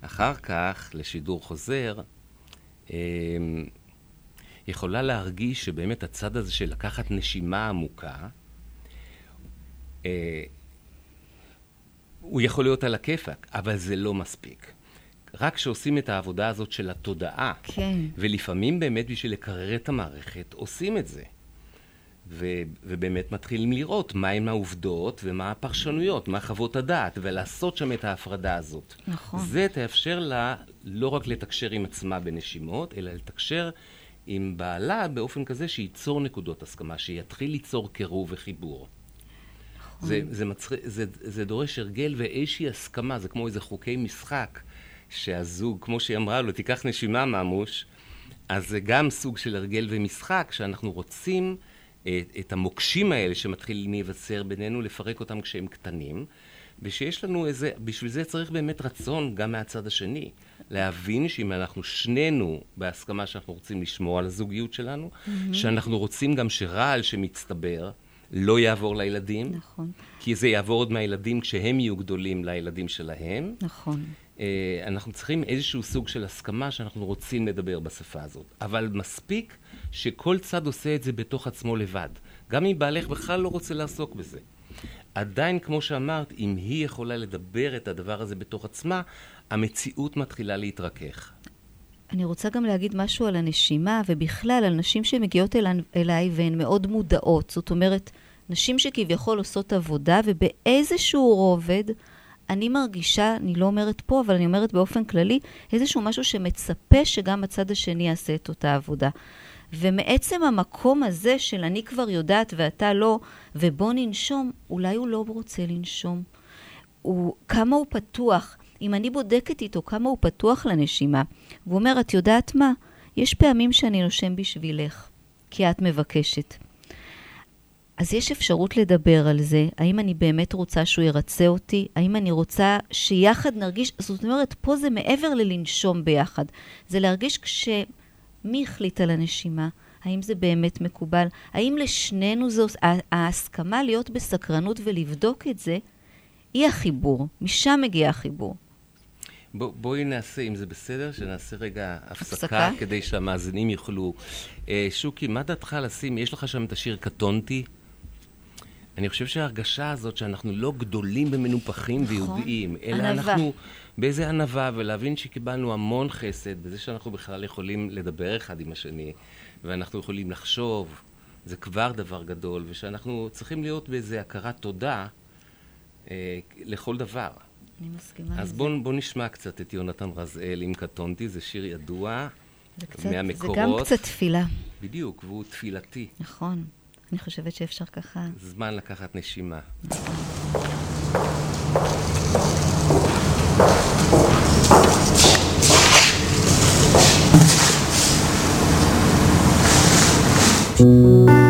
אחר כך לשידור חוזר, אה, יכולה להרגיש שבאמת הצד הזה של לקחת נשימה עמוקה, אה, הוא יכול להיות על הכיפאק, אבל זה לא מספיק. רק כשעושים את העבודה הזאת של התודעה, כן. ולפעמים באמת בשביל לקרר את המערכת עושים את זה. ו- ובאמת מתחילים לראות מהם העובדות ומה הפרשנויות, מה חוות הדעת, ולעשות שם את ההפרדה הזאת. נכון. זה תאפשר לה לא רק לתקשר עם עצמה בנשימות, אלא לתקשר עם בעלה באופן כזה שייצור נקודות הסכמה, שיתחיל ליצור קירוב וחיבור. זה, זה, מצר... זה, זה דורש הרגל ואיזושהי הסכמה, זה כמו איזה חוקי משחק, שהזוג, כמו שהיא אמרה לו, תיקח נשימה ממוש, אז זה גם סוג של הרגל ומשחק, שאנחנו רוצים אה, את המוקשים האלה שמתחילים להיווצר בינינו, לפרק אותם כשהם קטנים, ושיש לנו איזה, בשביל זה צריך באמת רצון גם מהצד השני. להבין שאם אנחנו שנינו בהסכמה שאנחנו רוצים לשמור על הזוגיות שלנו, mm-hmm. שאנחנו רוצים גם שרעל שמצטבר לא יעבור לילדים, נכון, כי זה יעבור עוד מהילדים כשהם יהיו גדולים לילדים שלהם. נכון. אה, אנחנו צריכים איזשהו סוג של הסכמה שאנחנו רוצים לדבר בשפה הזאת. אבל מספיק שכל צד עושה את זה בתוך עצמו לבד. גם אם בעלך בכלל לא רוצה לעסוק בזה. עדיין, כמו שאמרת, אם היא יכולה לדבר את הדבר הזה בתוך עצמה, המציאות מתחילה להתרכך. אני רוצה גם להגיד משהו על הנשימה, ובכלל על נשים שמגיעות אל, אליי והן מאוד מודעות. זאת אומרת, נשים שכביכול עושות עבודה, ובאיזשהו רובד, אני מרגישה, אני לא אומרת פה, אבל אני אומרת באופן כללי, איזשהו משהו שמצפה שגם הצד השני יעשה את אותה עבודה. ומעצם המקום הזה של אני כבר יודעת ואתה לא, ובוא ננשום, אולי הוא לא רוצה לנשום. הוא, כמה הוא פתוח. אם אני בודקת איתו כמה הוא פתוח לנשימה, והוא אומר, את יודעת מה? יש פעמים שאני נושם בשבילך, כי את מבקשת. אז יש אפשרות לדבר על זה, האם אני באמת רוצה שהוא ירצה אותי, האם אני רוצה שיחד נרגיש, זאת אומרת, פה זה מעבר ללנשום ביחד, זה להרגיש כש... מי החליט על הנשימה? האם זה באמת מקובל? האם לשנינו זו... ההסכמה להיות בסקרנות ולבדוק את זה, היא החיבור, משם מגיע החיבור. בוא, בואי נעשה, אם זה בסדר, שנעשה רגע הפסקה, הפסקה? כדי שהמאזינים יוכלו. אה, שוקי, מה דעתך לשים? יש לך שם את השיר קטונתי? אני חושב שההרגשה הזאת שאנחנו לא גדולים ומנופחים נכון. ויודעים, אלא ענווה. אנחנו באיזה ענווה, ולהבין שקיבלנו המון חסד בזה שאנחנו בכלל יכולים לדבר אחד עם השני, ואנחנו יכולים לחשוב, זה כבר דבר גדול, ושאנחנו צריכים להיות באיזה הכרת תודה אה, לכל דבר. אני מסכימה אז. בואו בוא נשמע קצת את יונתן רזאל עם קטונתי, זה שיר ידוע, זה, קצת, זה מהמקורות. גם קצת תפילה, בדיוק, והוא תפילתי. נכון. אני חושבת שאפשר ככה. זמן לקחת נשימה. קטונתי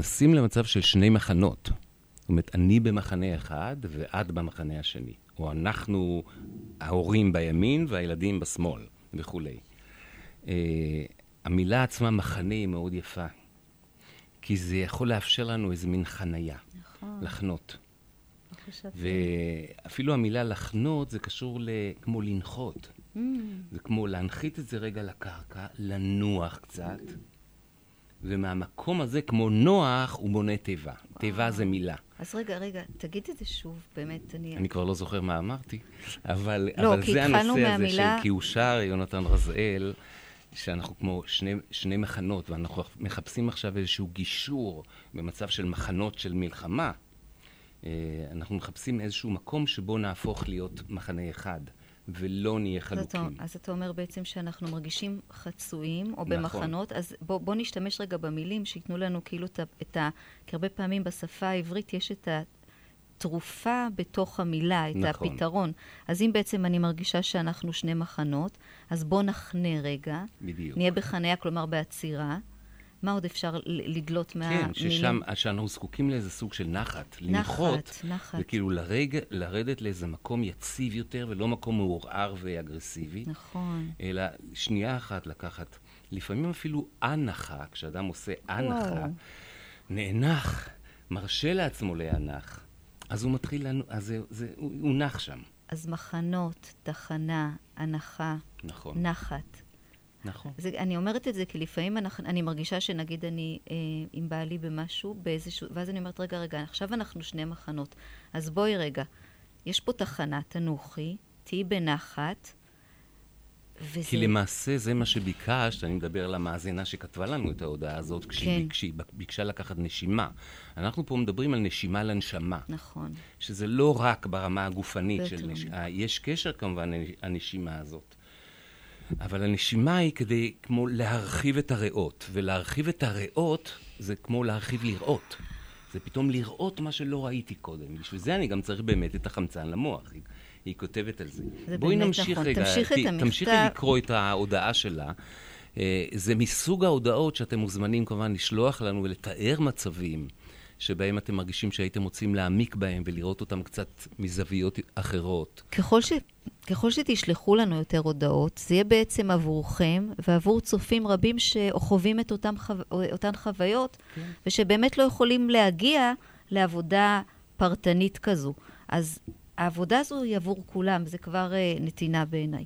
נכנסים למצב של שני מחנות, זאת אומרת, אני במחנה אחד ואת במחנה השני, או אנחנו, ההורים בימין והילדים בשמאל, וכולי. Uh, המילה עצמה, מחנה, היא מאוד יפה, כי זה יכול לאפשר לנו איזה מין חנייה, נכון, לחנות. לא. ואפילו המילה לחנות זה קשור ל... כמו לנחות. Mm, זה כמו להנחית את זה רגע לקרקע, לנוח קצת, ומהמקום הזה, כמו נוח, הוא בונה תיבה. תיבה זה מילה. אז רגע, רגע, תגיד את זה שוב, באמת, אני... אני כבר לא זוכר מה אמרתי, אבל, לא, אבל זה הנושא הזה מהמילה- של כי הוא שר, יונתן רזאל, שאנחנו כמו שני, שני מחנות, ואנחנו מחפשים עכשיו איזשהו גישור במצב של מחנות של מלחמה. אה, אנחנו מחפשים איזשהו מקום שבו נהפוך להיות מחנה אחד, ולא נהיה אז אתה, חלוקים. אז אתה אומר בעצם שאנחנו מרגישים חצויים, או נכון. במחנות, אז בוא, בוא נשתמש רגע במילים שייתנו לנו כאילו את ה- את ה... כי הרבה פעמים בשפה העברית יש את התרופה בתוך המילה, את נכון. הפתרון. אז אם בעצם אני מרגישה שאנחנו שני מחנות, אז בוא נחנה רגע. בדיוק. נהיה בחניה, כלומר בעצירה. מה עוד אפשר לדלות מהמילים? כן, ששם, שאנחנו זקוקים לאיזה סוג של נחת. לנחות, נחת, נחת. זה כאילו לרג, לרדת לאיזה מקום יציב יותר, ולא מקום מעורער ואגרסיבי, נכון. אלא שנייה אחת לקחת, לפעמים אפילו הנחה, כשאדם עושה וואו. נאנח, מרשה לעצמו להיאנח, אז הוא מתחיל, אז זה, זה, הוא, הוא נח שם. אז מחנות, תחנה, הנחה, נכון, נחת. נכון. זה, אני אומרת את זה כי לפעמים אנחנו, אני מרגישה שנגיד אני אה, עם בעלי במשהו, באיזשהו, ואז אני אומרת, רגע, רגע, עכשיו אנחנו שני מחנות, אז בואי רגע, יש פה תחנה, תנוחי, תהיי בנחת, וזה... כי למעשה זה מה שביקשת, אני מדבר על המאזינה שכתבה לנו את ההודעה הזאת, כשהיא, כן. כשהיא ביקשה לקחת נשימה. אנחנו פה מדברים על נשימה לנשמה, נכון, שזה לא רק ברמה הגופנית של. נשימה, יש קשר כמובן לנשימה הזאת. אבל הנשימה היא כדי כמו להרחיב את הריאות, ולהרחיב את הריאות זה כמו להרחיב לראות. זה פתאום לראות מה שלא ראיתי קודם. בשביל זה אני גם צריך באמת את החמצן למוח. היא, היא כותבת על זה. זה בואי באמת נמשיך נכון. רגע. תמשיך את ת- המכתב. תמשיכי לקרוא את ההודעה שלה. אה, זה מסוג ההודעות שאתם מוזמנים כמובן לשלוח לנו ולתאר מצבים שבהם אתם מרגישים שהייתם רוצים להעמיק בהם ולראות אותם קצת מזוויות אחרות. ככל, ש, ככל שתשלחו לנו יותר הודעות, זה יהיה בעצם עבורכם ועבור צופים רבים שחווים את אותם חו... אותן חוויות, כן. ושבאמת לא יכולים להגיע לעבודה פרטנית כזו. אז העבודה הזו היא עבור כולם, זה כבר uh, נתינה בעיניי.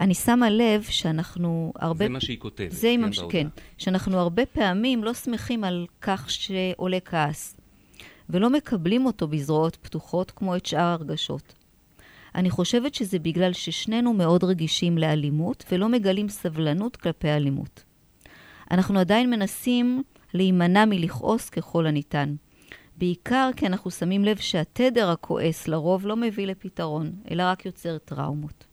אני שמה לב שאנחנו הרבה... זה מה שהיא כותבת. זה המש... בהודעה. כן, שאנחנו הרבה פעמים לא שמחים על כך שעולה כעס, ולא מקבלים אותו בזרועות פתוחות כמו את שאר הרגשות. אני חושבת שזה בגלל ששנינו מאוד רגישים לאלימות ולא מגלים סבלנות כלפי אלימות. אנחנו עדיין מנסים להימנע מלכעוס ככל הניתן. בעיקר כי אנחנו שמים לב שהתדר הכועס לרוב לא מביא לפתרון, אלא רק יוצר טראומות.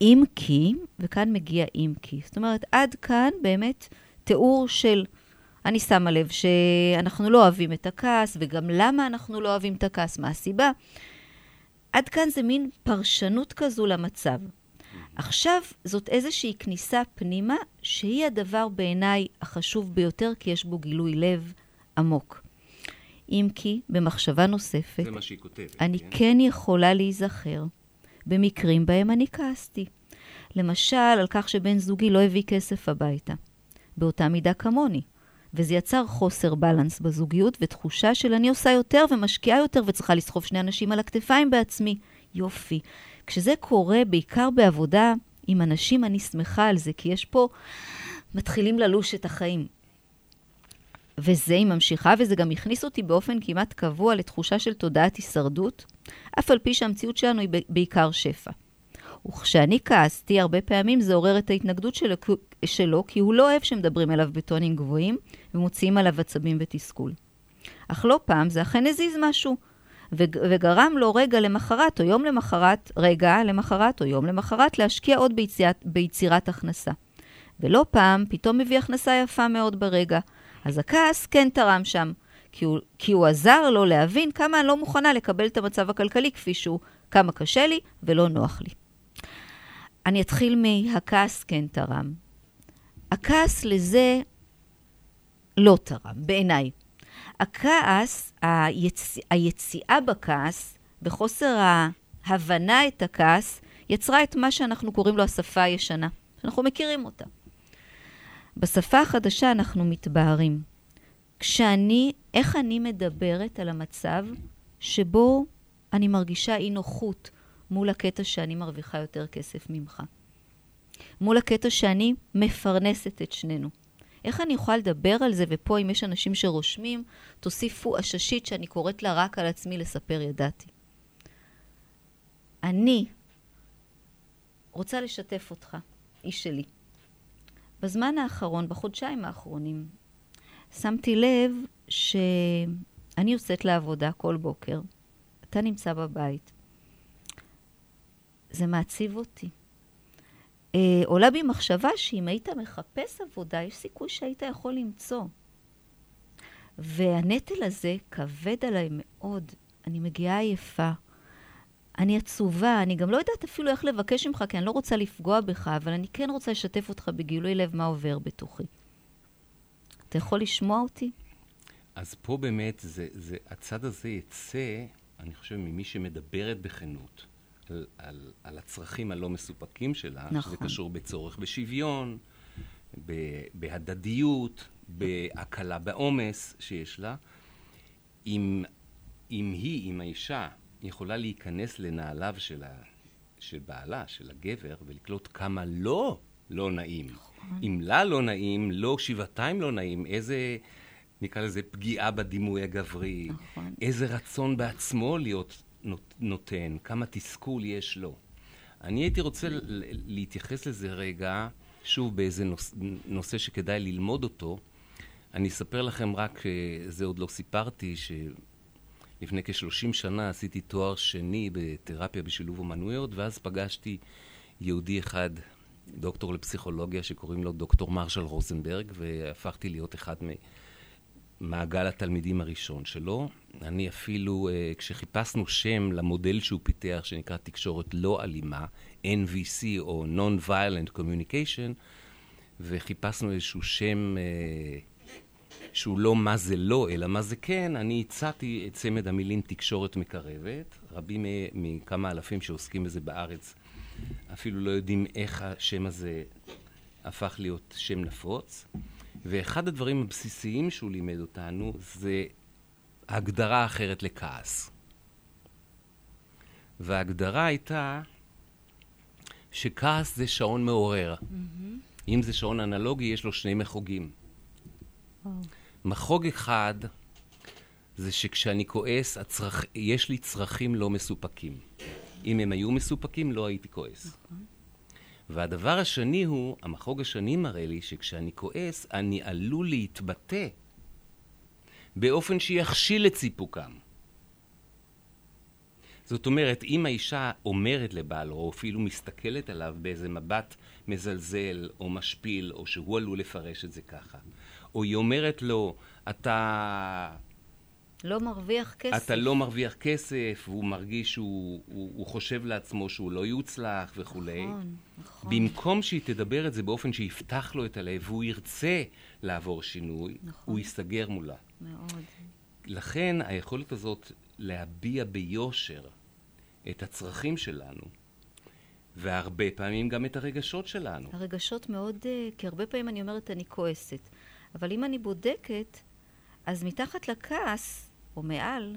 אם כי, וכאן מגיע אם כי, זאת אומרת, עד כאן באמת תיאור של, אני שמה לב שאנחנו לא אוהבים את הכעס, וגם למה אנחנו לא אוהבים את הכעס, מה הסיבה. עד כאן זה מין פרשנות כזו למצב. עכשיו זאת איזושהי כניסה פנימה, שהיא הדבר בעיניי החשוב ביותר, כי יש בו גילוי לב עמוק. אם כי, במחשבה נוספת, כותבת. אני כן? כן יכולה להיזכר במקרים בהם אני כעסתי. למשל, על כך שבן זוגי לא הביא כסף הביתה. באותה מידה כמוני. וזה יצר חוסר בלנס בזוגיות ותחושה של אני עושה יותר ומשקיעה יותר וצריכה לסחוב שני אנשים על הכתפיים בעצמי. יופי. כשזה קורה, בעיקר בעבודה עם אנשים, אני שמחה על זה, כי יש פה... מתחילים ללוש את החיים. וזה היא ממשיכה, וזה גם הכניס אותי באופן כמעט קבוע לתחושה של תודעת הישרדות, אף על פי שהמציאות שלנו היא בעיקר שפע. וכשאני כעסתי, הרבה פעמים זה עורר את ההתנגדות שלו, שלו, כי הוא לא אוהב שמדברים אליו בטונים גבוהים ומוציאים עליו עצבים ותסכול. אך לא פעם זה אכן הזיז משהו, וגרם לו רגע למחרת או יום למחרת, רגע למחרת או יום למחרת, להשקיע עוד ביציאת, ביצירת הכנסה. ולא פעם פתאום מביא הכנסה יפה מאוד ברגע. אז הכעס כן תרם שם, כי הוא, כי הוא עזר לו להבין כמה אני לא מוכנה לקבל את המצב הכלכלי כפי שהוא, כמה קשה לי ולא נוח לי. אני אתחיל מהכעס כן תרם. הכעס לזה לא תרם, בעיניי. הכעס, היצ... היציאה בכעס, בחוסר ההבנה את הכעס, יצרה את מה שאנחנו קוראים לו השפה הישנה. אנחנו מכירים אותה. בשפה החדשה אנחנו מתבהרים. כשאני, איך אני מדברת על המצב שבו אני מרגישה אי נוחות מול הקטע שאני מרוויחה יותר כסף ממך. מול הקטע שאני מפרנסת את שנינו. איך אני יכולה לדבר על זה, ופה אם יש אנשים שרושמים, תוסיפו עששית שאני קוראת לה רק על עצמי לספר ידעתי. אני רוצה לשתף אותך, איש שלי. בזמן האחרון, בחודשיים האחרונים, שמתי לב שאני יוצאת לעבודה כל בוקר, אתה נמצא בבית. זה מעציב אותי. אה, עולה בי מחשבה שאם היית מחפש עבודה, יש סיכוי שהיית יכול למצוא. והנטל הזה כבד עליי מאוד. אני מגיעה עייפה. אני עצובה, אני גם לא יודעת אפילו איך לבקש ממך, כי אני לא רוצה לפגוע בך, אבל אני כן רוצה לשתף אותך בגילוי לב מה עובר בתוכי. אתה יכול לשמוע אותי? אז פה באמת, זה, זה, הצד הזה יצא, אני חושב, ממי שמדברת בכנות על, על, על הצרכים הלא מסופקים שלה, נכון. שזה קשור בצורך בשוויון, ב, בהדדיות, בהקלה בעומס שיש לה. אם, אם היא, אם האישה, יכולה להיכנס לנעליו של, ה... של בעלה, של הגבר, ולקלוט כמה לא לא נעים. אם לה לא נעים, לא שבעתיים לא נעים, איזה, נקרא לזה, פגיעה בדימוי הגברי, נכון. איזה רצון בעצמו להיות נותן, כמה תסכול יש לו. אני הייתי רוצה להתייחס לזה רגע, שוב, באיזה נוש... נושא שכדאי ללמוד אותו. אני אספר לכם רק, אה, זה עוד לא סיפרתי, שלפני כ-30 שנה עשיתי תואר שני בתרפיה בשילוב אומנויות, ואז פגשתי יהודי אחד, דוקטור לפסיכולוגיה, שקוראים לו דוקטור מרשל רוזנברג, והפכתי להיות אחד ממעגל התלמידים הראשון שלו. אני אפילו, אה, כשחיפשנו שם למודל שהוא פיתח, שנקרא תקשורת לא אלימה, NVC או Non-Violent Communication, וחיפשנו איזשהו שם אה, שהוא לא מה זה לא, אלא מה זה כן, אני הצעתי את צמד המילים תקשורת מקרבת. רבים מכמה אלפים שעוסקים בזה בארץ אפילו לא יודעים איך השם הזה הפך להיות שם נפוץ. ואחד הדברים הבסיסיים שהוא לימד אותנו זה הגדרה אחרת לכעס. וההגדרה הייתה שכעס זה שעון מעורר. אם זה שעון אנלוגי, יש לו שני מחוגים. וואו. מחוג אחד זה שכשאני כועס, הצרכ... יש לי צרכים לא מסופקים. אם הם היו מסופקים, לא הייתי כועס. והדבר השני הוא, המחוג השני מראה לי שכשאני כועס, אני עלול להתבטא באופן שיכשיל את סיפוקם. זאת אומרת, אם האישה אומרת לבעל, או אפילו מסתכלת עליו באיזה מבט מזלזל או משפיל, או שהוא עלול לפרש את זה ככה, או היא אומרת לו, אתה, לא מרוויח כסף. אתה לא מרוויח כסף, והוא מרגיש שהוא הוא, הוא חושב לעצמו שהוא לא יוצלח וכולי, נכון, נכון. במקום שהיא תדבר את זה באופן שיפתח לו את הלב, והוא ירצה לעבור שינוי, נכון. הוא ייסגר מולה. מאוד. לכן היכולת הזאת להביע ביושר את הצרכים שלנו, והרבה פעמים גם את הרגשות שלנו. הרגשות מאוד, אה, כי הרבה פעמים אני אומרת אני כועסת, אבל אם אני בודקת, אז מתחת לכעס, או מעל,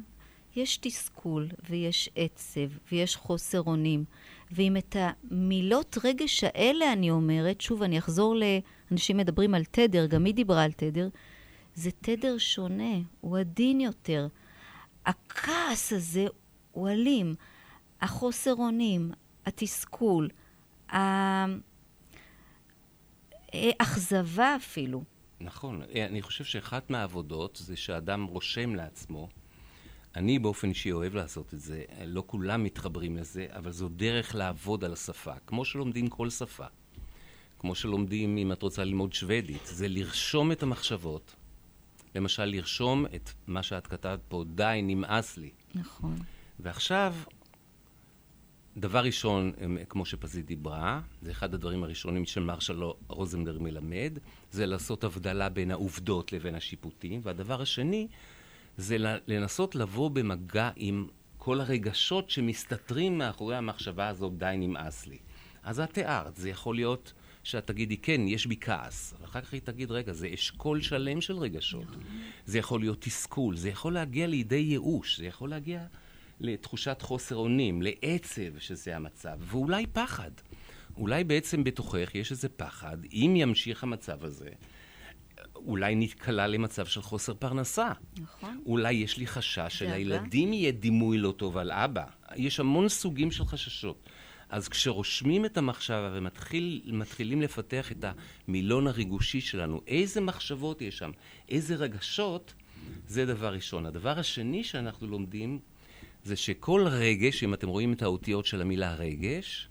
יש תסכול, ויש עצב, ויש חוסר אונים. ואם את המילות רגש האלה אני אומרת, שוב, אני אחזור לאנשים מדברים על תדר, גם היא דיברה על תדר, זה תדר שונה, הוא עדין יותר. הכעס הזה הוא אלים. החוסר אונים, התסכול, האכזבה אפילו. נכון. אה, אני חושב שאחת מהעבודות זה שאדם רושם לעצמו. אני באופן אישי אוהב לעשות את זה, לא כולם מתחברים לזה, אבל זו דרך לעבוד על השפה, כמו שלומדים כל שפה. כמו שלומדים, אם את רוצה ללמוד שוודית, זה לרשום את המחשבות. למשל, לרשום את מה שאת כתבת פה, די, נמאס לי. נכון. ועכשיו, דבר ראשון, כמו שפזית דיברה, זה אחד הדברים הראשונים שמרשל רוזנברג מלמד, זה לעשות הבדלה בין העובדות לבין השיפוטים, והדבר השני, זה לנסות לבוא במגע עם כל הרגשות שמסתתרים מאחורי המחשבה הזאת, די נמאס לי. אז את תיארת, זה יכול להיות שאת תגידי, כן, יש בי כעס, ואחר כך היא תגיד, רגע, זה אשכול שלם של רגשות. זה יכול להיות תסכול, זה יכול להגיע לידי ייאוש, זה יכול להגיע לתחושת חוסר אונים, לעצב שזה המצב, ואולי פחד. אולי בעצם בתוכך יש איזה פחד, אם ימשיך המצב הזה, אולי נתקלה למצב של חוסר פרנסה. נכון. אולי יש לי חשש. שלילדים יהיה דימוי לא טוב על אבא. יש המון סוגים של חששות. אז כשרושמים את המחשבה ומתחילים לפתח את המילון הריגושי שלנו, איזה מחשבות יש שם, איזה רגשות, זה דבר ראשון. הדבר השני שאנחנו לומדים זה שכל רגש, אם אתם רואים את האותיות של המילה רגש,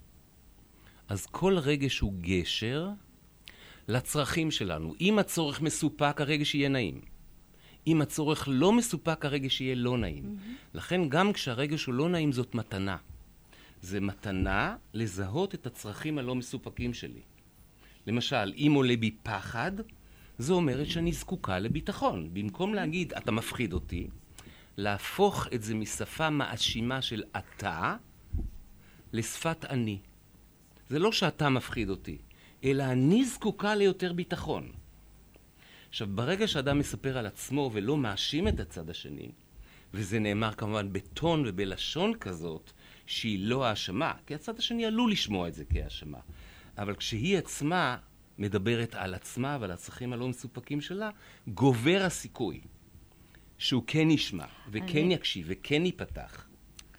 אז כל רגש הוא גשר לצרכים שלנו. אם הצורך מסופק, הרגש יהיה נעים. אם הצורך לא מסופק, הרגש יהיה לא נעים. Mm-hmm. לכן גם כשהרגש הוא לא נעים, זאת מתנה. זה מתנה לזהות את הצרכים הלא מסופקים שלי. למשל, אם עולה בי פחד, זו אומרת שאני זקוקה לביטחון. במקום להגיד, אתה מפחיד אותי, להפוך את זה משפה מאשימה של אתה לשפת אני. זה לא שאתה מפחיד אותי, אלא אני זקוקה ליותר ביטחון. עכשיו, ברגע שאדם מספר על עצמו ולא מאשים את הצד השני, וזה נאמר כמובן בטון ובלשון כזאת, שהיא לא האשמה, כי הצד השני עלול לשמוע את זה כהאשמה. אבל כשהיא עצמה מדברת על עצמה ועל הצרכים הלא מסופקים שלה, גובר הסיכוי שהוא כן ישמע, וכן אני- יקשיב, וכן ייפתח.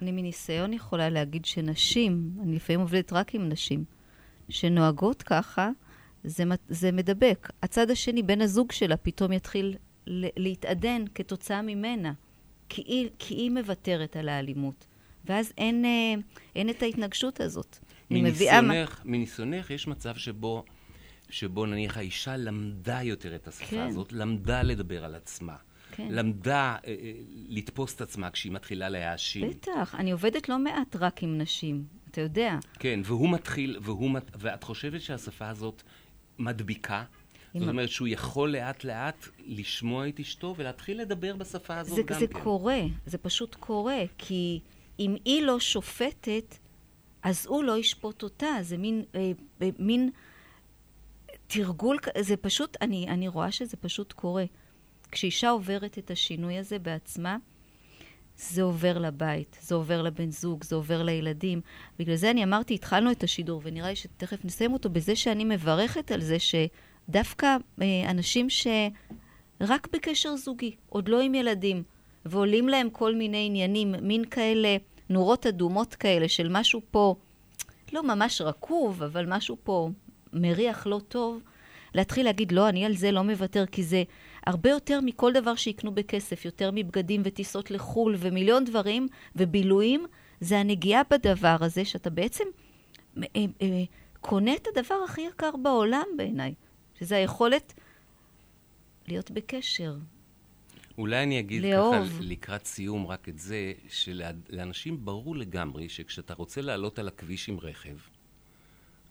אני מניסיון יכולה להגיד שנשים, אני לפעמים עובדת רק עם נשים, שנוהגות ככה, זה, זה מדבק. הצד השני, בן הזוג שלה, פתאום יתחיל להתעדן כתוצאה ממנה, כי היא, כי היא מוותרת על האלימות. ואז אין, אה, אין את ההתנגשות הזאת. מניסיונך, מניסיונך יש מצב שבו, שבו נניח האישה למדה יותר את השפה כן. הזאת, למדה לדבר על עצמה. כן. למדה אה, אה, לתפוס את עצמה כשהיא מתחילה להאשים. בטח, אני עובדת לא מעט רק עם נשים, אתה יודע. כן, והוא מתחיל, והוא, מת- ואת חושבת שהשפה הזאת מדביקה? זאת אומרת שהוא יכול לאט לאט לשמוע את אשתו ולהתחיל לדבר בשפה הזאת זה, גם זה כן. קורה, זה פשוט קורה, כי אם היא לא שופטת, אז הוא לא ישפוט אותה, זה מין, אה, מין תרגול, זה פשוט, אני, אני רואה שזה פשוט קורה. כשאישה עוברת את השינוי הזה בעצמה, זה עובר לבית, זה עובר לבן זוג, זה עובר לילדים. בגלל זה אני אמרתי, התחלנו את השידור, ונראה לי שתכף נסיים אותו בזה שאני מברכת על זה שדווקא אה, אנשים שרק בקשר זוגי, עוד לא עם ילדים, ועולים להם כל מיני עניינים, מין כאלה נורות אדומות כאלה של משהו פה, לא ממש רקוב, אבל משהו פה מריח לא טוב, להתחיל להגיד, לא, אני על זה לא מוותר, כי זה הרבה יותר מכל דבר שיקנו בכסף, יותר מבגדים וטיסות לחו"ל ומיליון דברים ובילויים, זה הנגיעה בדבר הזה, שאתה בעצם אה, אה, קונה את הדבר הכי יקר בעולם בעיניי, שזה היכולת להיות בקשר. אולי אני אגיד לאהוב. ככה לקראת סיום רק את זה, שלאנשים ברור לגמרי שכשאתה רוצה לעלות על הכביש עם רכב,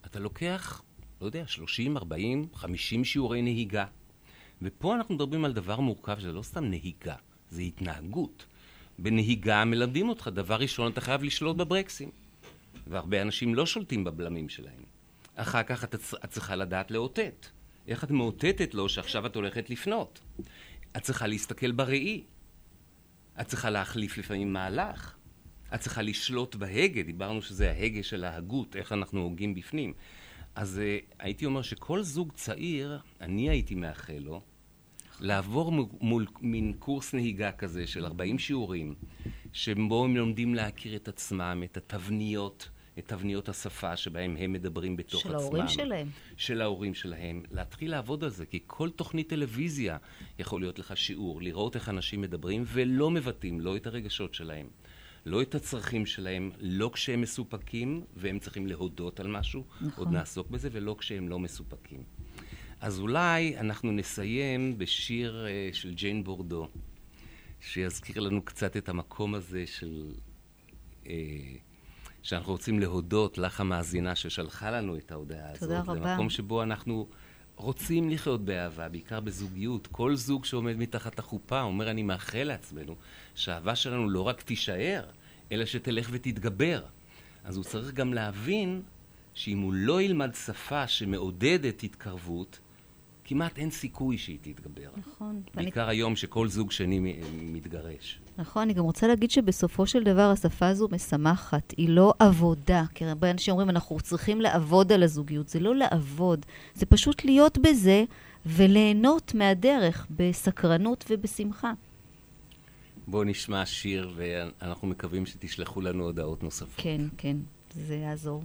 אתה לוקח, לא יודע, 30, 40, 50 שיעורי נהיגה. ופה אנחנו מדברים על דבר מורכב, זה לא סתם נהיגה, זה התנהגות. בנהיגה מלמדים אותך, דבר ראשון, אתה חייב לשלוט בברקסים. והרבה אנשים לא שולטים בבלמים שלהם. אחר כך את, את צריכה לדעת לאותת. איך את מאותתת לו שעכשיו את הולכת לפנות? את צריכה להסתכל בראי. את צריכה להחליף לפעמים מהלך. את צריכה לשלוט בהגה, דיברנו שזה ההגה של ההגות, איך אנחנו הוגים בפנים. אז uh, הייתי אומר שכל זוג צעיר, אני הייתי מאחל לו לעבור מ- מול מין קורס נהיגה כזה של 40 שיעורים, שבו הם לומדים להכיר את עצמם, את התבניות, את תבניות השפה שבהם הם מדברים בתוך של עצמם. ההורים שלהם. של ההורים שלהם, להתחיל לעבוד על זה, כי כל תוכנית טלוויזיה יכול להיות לך שיעור, לראות איך אנשים מדברים ולא מבטאים לא את הרגשות שלהם, לא את הצרכים שלהם, לא כשהם מסופקים והם צריכים להודות על משהו, נכון. עוד נעסוק בזה, ולא כשהם לא מסופקים. אז אולי אנחנו נסיים בשיר uh, של ג'יין בורדו, שיזכיר לנו קצת את המקום הזה של... Uh, שאנחנו רוצים להודות לך המאזינה ששלחה לנו את ההודעה הזאת. תודה רבה. זה מקום שבו אנחנו רוצים לחיות באהבה, בעיקר בזוגיות. כל זוג שעומד מתחת החופה אומר, אני מאחל לעצמנו שהאהבה שלנו לא רק תישאר, אלא שתלך ותתגבר. אז הוא צריך גם להבין שאם הוא לא ילמד שפה שמעודדת התקרבות, כמעט אין סיכוי שהיא תתגבר. נכון. ואני בעיקר היום שכל זוג שני מתגרש. נכון, אני גם רוצה להגיד שבסופו של דבר השפה הזו משמחת, היא לא עבודה. כי הרבה אנשים אומרים, אנחנו צריכים לעבוד על הזוגיות. זה לא לעבוד, זה פשוט להיות בזה וליהנות מהדרך בסקרנות ובשמחה. בואו נשמע שיר, ואנחנו מקווים שתשלחו לנו הודעות נוספות. כן, כן, זה יעזור.